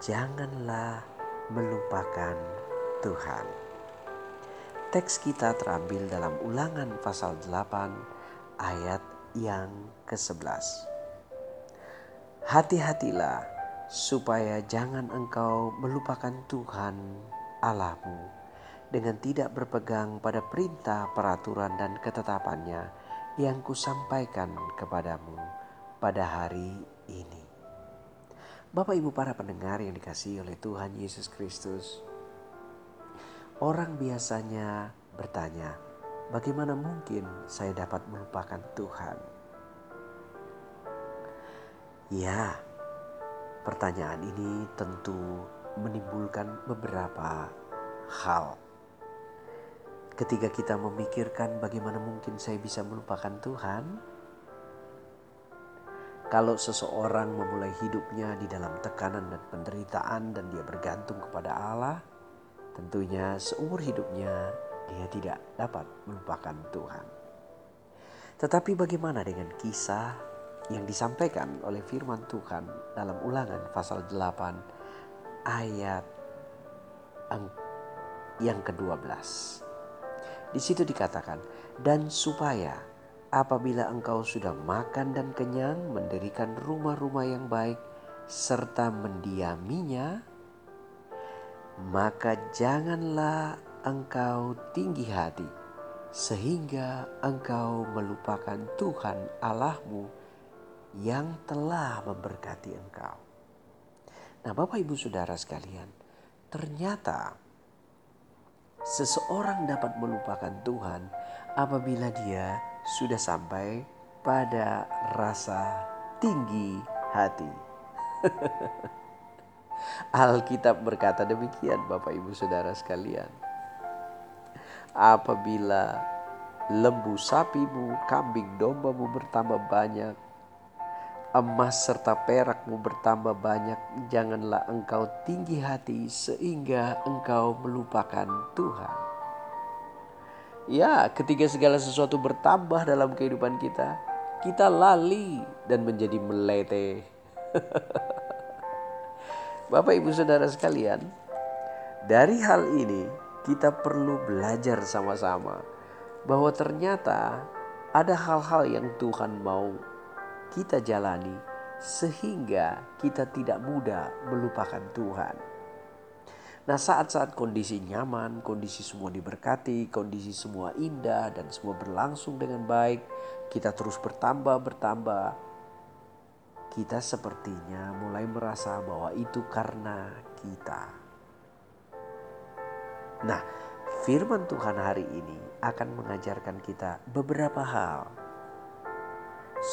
janganlah melupakan Tuhan. Teks kita terambil dalam ulangan pasal 8 ayat yang ke-11. Hati-hatilah supaya jangan engkau melupakan Tuhan Allahmu dengan tidak berpegang pada perintah, peraturan, dan ketetapannya yang kusampaikan kepadamu pada hari ini. Bapak Ibu para pendengar yang dikasihi oleh Tuhan Yesus Kristus. Orang biasanya bertanya, bagaimana mungkin saya dapat melupakan Tuhan? Ya, pertanyaan ini tentu menimbulkan beberapa hal. Ketika kita memikirkan bagaimana mungkin saya bisa melupakan Tuhan, kalau seseorang memulai hidupnya di dalam tekanan dan penderitaan dan dia bergantung kepada Allah, tentunya seumur hidupnya dia tidak dapat melupakan Tuhan. Tetapi bagaimana dengan kisah yang disampaikan oleh firman Tuhan dalam ulangan pasal 8 ayat yang ke-12. Di situ dikatakan, dan supaya apabila engkau sudah makan dan kenyang, mendirikan rumah-rumah yang baik, serta mendiaminya, maka janganlah engkau tinggi hati, sehingga engkau melupakan Tuhan Allahmu yang telah memberkati engkau. Nah, Bapak Ibu Saudara sekalian, ternyata seseorang dapat melupakan Tuhan apabila dia sudah sampai pada rasa tinggi hati. Alkitab berkata demikian Bapak Ibu Saudara sekalian. Apabila lembu sapimu, kambing dombamu bertambah banyak, emas serta perakmu bertambah banyak, janganlah engkau tinggi hati sehingga engkau melupakan Tuhan. Ya, ketika segala sesuatu bertambah dalam kehidupan kita, kita lali dan menjadi melete. Bapak Ibu Saudara sekalian, dari hal ini kita perlu belajar sama-sama bahwa ternyata ada hal-hal yang Tuhan mau kita jalani sehingga kita tidak mudah melupakan Tuhan. Nah saat-saat kondisi nyaman, kondisi semua diberkati, kondisi semua indah dan semua berlangsung dengan baik, kita terus bertambah bertambah. Kita sepertinya mulai merasa bahwa itu karena kita. Nah, firman Tuhan hari ini akan mengajarkan kita beberapa hal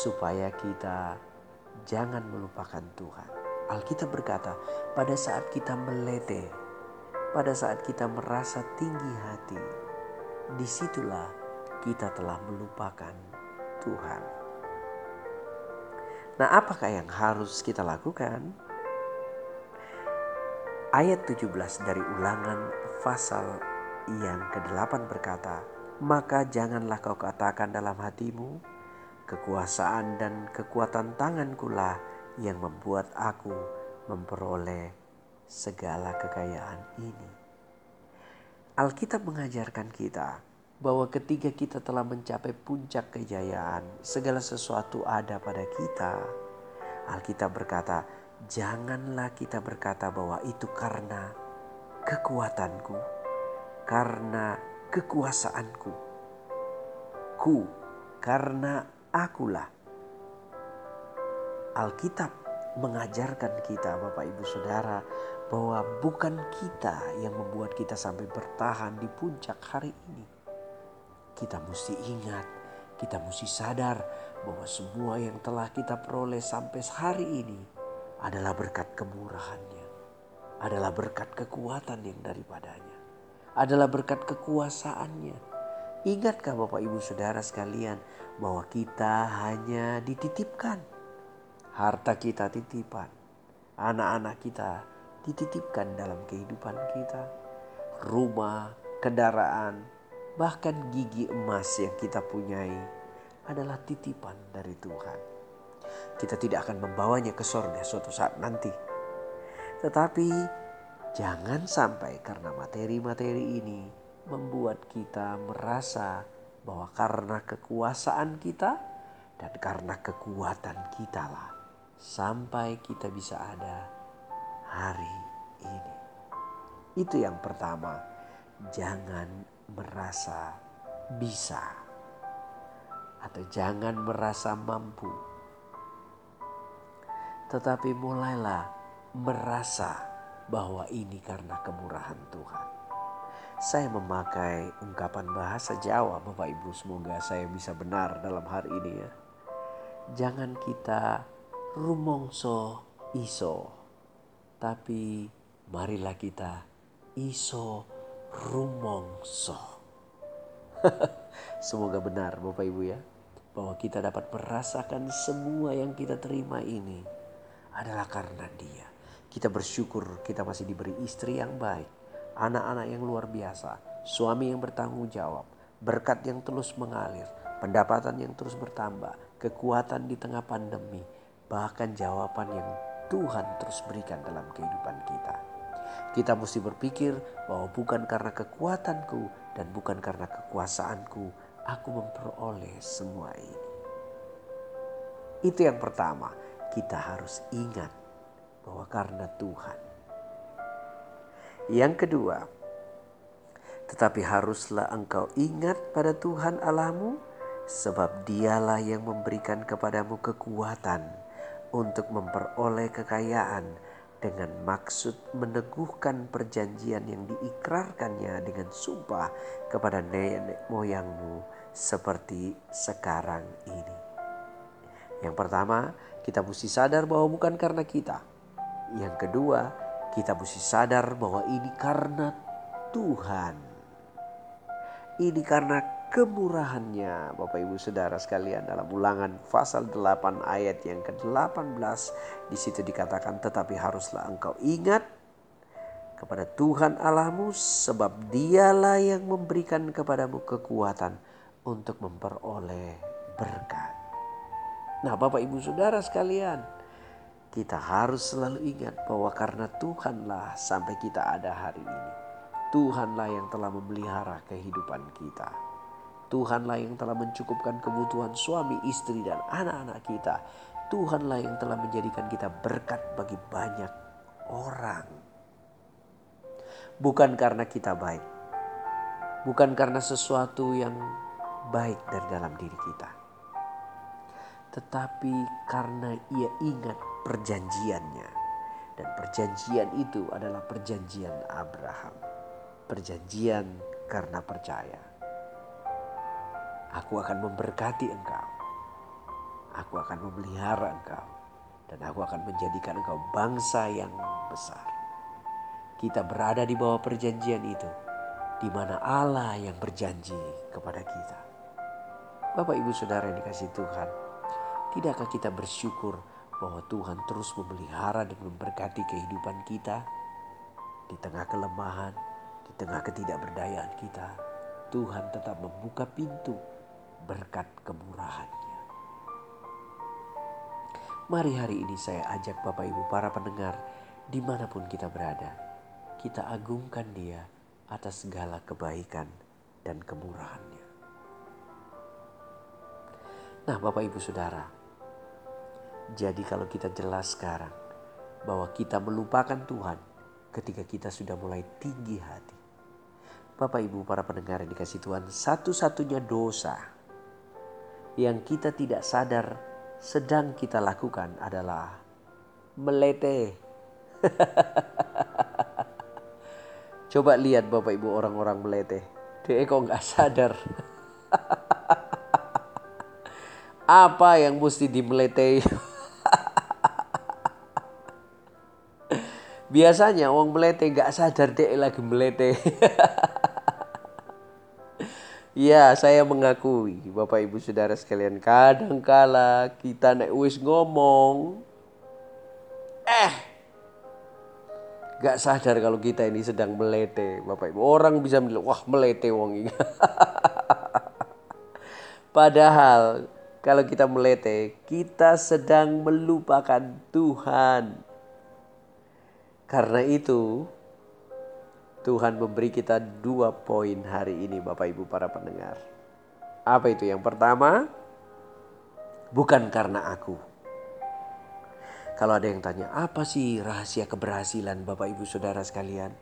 supaya kita jangan melupakan Tuhan. Alkitab berkata, pada saat kita melete pada saat kita merasa tinggi hati, di situlah kita telah melupakan Tuhan. Nah, apakah yang harus kita lakukan? Ayat 17 dari ulangan pasal yang ke-8 berkata, Maka janganlah kau katakan dalam hatimu, kekuasaan dan kekuatan tangankulah yang membuat aku memperoleh segala kekayaan ini. Alkitab mengajarkan kita bahwa ketika kita telah mencapai puncak kejayaan, segala sesuatu ada pada kita. Alkitab berkata, "Janganlah kita berkata bahwa itu karena kekuatanku, karena kekuasaanku, ku, karena akulah." Alkitab mengajarkan kita, Bapak Ibu Saudara, bahwa bukan kita yang membuat kita sampai bertahan di puncak hari ini. Kita mesti ingat, kita mesti sadar bahwa semua yang telah kita peroleh sampai hari ini adalah berkat kemurahannya. adalah berkat kekuatan yang daripadanya. Adalah berkat kekuasaannya. Ingatkah Bapak Ibu Saudara sekalian bahwa kita hanya dititipkan. Harta kita titipan. Anak-anak kita dititipkan dalam kehidupan kita. Rumah, kendaraan, bahkan gigi emas yang kita punyai adalah titipan dari Tuhan. Kita tidak akan membawanya ke sorga suatu saat nanti tetapi jangan sampai karena materi-materi ini membuat kita merasa bahwa karena kekuasaan kita dan karena kekuatan kita lah sampai kita bisa ada hari ini. Itu yang pertama, jangan merasa bisa atau jangan merasa mampu. Tetapi mulailah merasa bahwa ini karena kemurahan Tuhan. Saya memakai ungkapan bahasa Jawa Bapak Ibu semoga saya bisa benar dalam hari ini ya. Jangan kita rumongso iso. Tapi marilah kita iso rumongso. Semoga benar Bapak Ibu ya. Bahwa kita dapat merasakan semua yang kita terima ini adalah karena dia. Kita bersyukur kita masih diberi istri yang baik, anak-anak yang luar biasa, suami yang bertanggung jawab, berkat yang terus mengalir, pendapatan yang terus bertambah, kekuatan di tengah pandemi, bahkan jawaban yang Tuhan terus berikan dalam kehidupan kita. Kita mesti berpikir bahwa bukan karena kekuatanku dan bukan karena kekuasaanku aku memperoleh semua ini. Itu yang pertama, kita harus ingat bahwa karena Tuhan. Yang kedua, tetapi haruslah engkau ingat pada Tuhan Allahmu, sebab Dialah yang memberikan kepadamu kekuatan untuk memperoleh kekayaan dengan maksud meneguhkan perjanjian yang diikrarkannya dengan sumpah kepada nenek moyangmu seperti sekarang ini. Yang pertama, kita mesti sadar bahwa bukan karena kita, yang kedua, kita mesti sadar bahwa ini karena Tuhan. Ini karena kemurahannya Bapak Ibu Saudara sekalian dalam ulangan pasal 8 ayat yang ke-18 di situ dikatakan tetapi haruslah engkau ingat kepada Tuhan Allahmu sebab dialah yang memberikan kepadamu kekuatan untuk memperoleh berkat. Nah Bapak Ibu Saudara sekalian kita harus selalu ingat bahwa karena Tuhanlah sampai kita ada hari ini. Tuhanlah yang telah memelihara kehidupan kita. Tuhanlah yang telah mencukupkan kebutuhan suami, istri, dan anak-anak kita. Tuhanlah yang telah menjadikan kita berkat bagi banyak orang. Bukan karena kita baik, bukan karena sesuatu yang baik dari dalam diri kita, tetapi karena ia ingat perjanjiannya. Dan perjanjian itu adalah perjanjian Abraham. Perjanjian karena percaya. Aku akan memberkati engkau. Aku akan memelihara engkau. Dan aku akan menjadikan engkau bangsa yang besar. Kita berada di bawah perjanjian itu. Di mana Allah yang berjanji kepada kita. Bapak ibu saudara yang dikasih Tuhan. Tidakkah kita bersyukur bahwa Tuhan terus memelihara dan memberkati kehidupan kita di tengah kelemahan, di tengah ketidakberdayaan kita. Tuhan tetap membuka pintu berkat kemurahannya. Mari hari ini saya ajak Bapak Ibu para pendengar di mana pun kita berada. Kita agungkan dia atas segala kebaikan dan kemurahannya. Nah Bapak Ibu Saudara, jadi kalau kita jelas sekarang bahwa kita melupakan Tuhan ketika kita sudah mulai tinggi hati. Bapak Ibu para pendengar yang dikasih Tuhan, satu-satunya dosa yang kita tidak sadar sedang kita lakukan adalah melete. Coba lihat Bapak Ibu orang-orang melete. Dia kok nggak sadar. Apa yang mesti dimeletei? Biasanya uang melete gak sadar deh lagi melete. Ya, saya mengakui Bapak Ibu Saudara sekalian, kadang kala kita naik wis ngomong eh gak sadar kalau kita ini sedang melete, Bapak Ibu. Orang bisa bilang, "Wah, melete wong ini." Padahal kalau kita melete, kita sedang melupakan Tuhan. Karena itu, Tuhan memberi kita dua poin hari ini Bapak Ibu para pendengar. Apa itu yang pertama? Bukan karena aku. Kalau ada yang tanya, apa sih rahasia keberhasilan Bapak Ibu Saudara sekalian?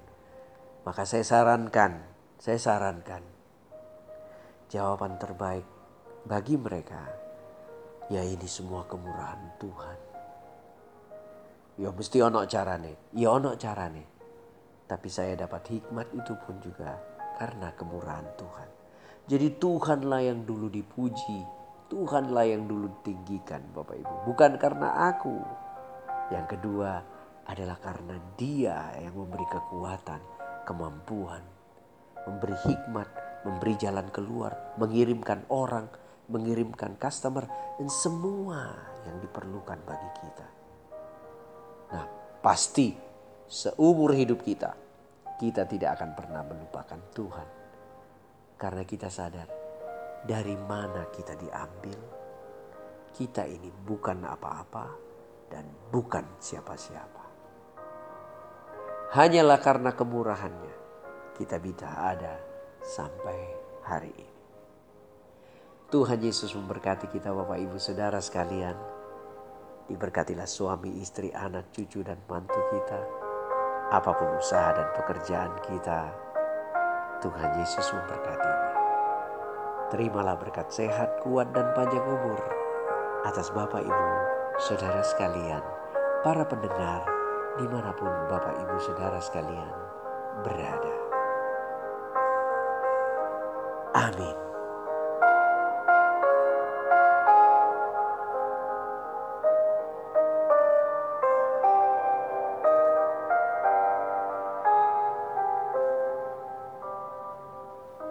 Maka saya sarankan, saya sarankan jawaban terbaik bagi mereka ya ini semua kemurahan Tuhan. Ya mesti ono carane, ya ono carane. Tapi saya dapat hikmat itu pun juga karena kemurahan Tuhan. Jadi Tuhanlah yang dulu dipuji, Tuhanlah yang dulu ditinggikan Bapak Ibu. Bukan karena aku. Yang kedua adalah karena dia yang memberi kekuatan, kemampuan, memberi hikmat, memberi jalan keluar, mengirimkan orang, mengirimkan customer, dan semua yang diperlukan bagi kita. Nah pasti seumur hidup kita, kita tidak akan pernah melupakan Tuhan. Karena kita sadar dari mana kita diambil. Kita ini bukan apa-apa dan bukan siapa-siapa. Hanyalah karena kemurahannya kita bisa ada sampai hari ini. Tuhan Yesus memberkati kita Bapak Ibu Saudara sekalian. Diberkatilah suami, istri, anak, cucu, dan mantu kita apa pun usaha dan pekerjaan kita, Tuhan Yesus memberkatinya. Terimalah berkat sehat, kuat, dan panjang umur atas Bapak Ibu, Saudara sekalian, para pendengar, di mana pun Bapak Ibu Saudara sekalian berada. Amin.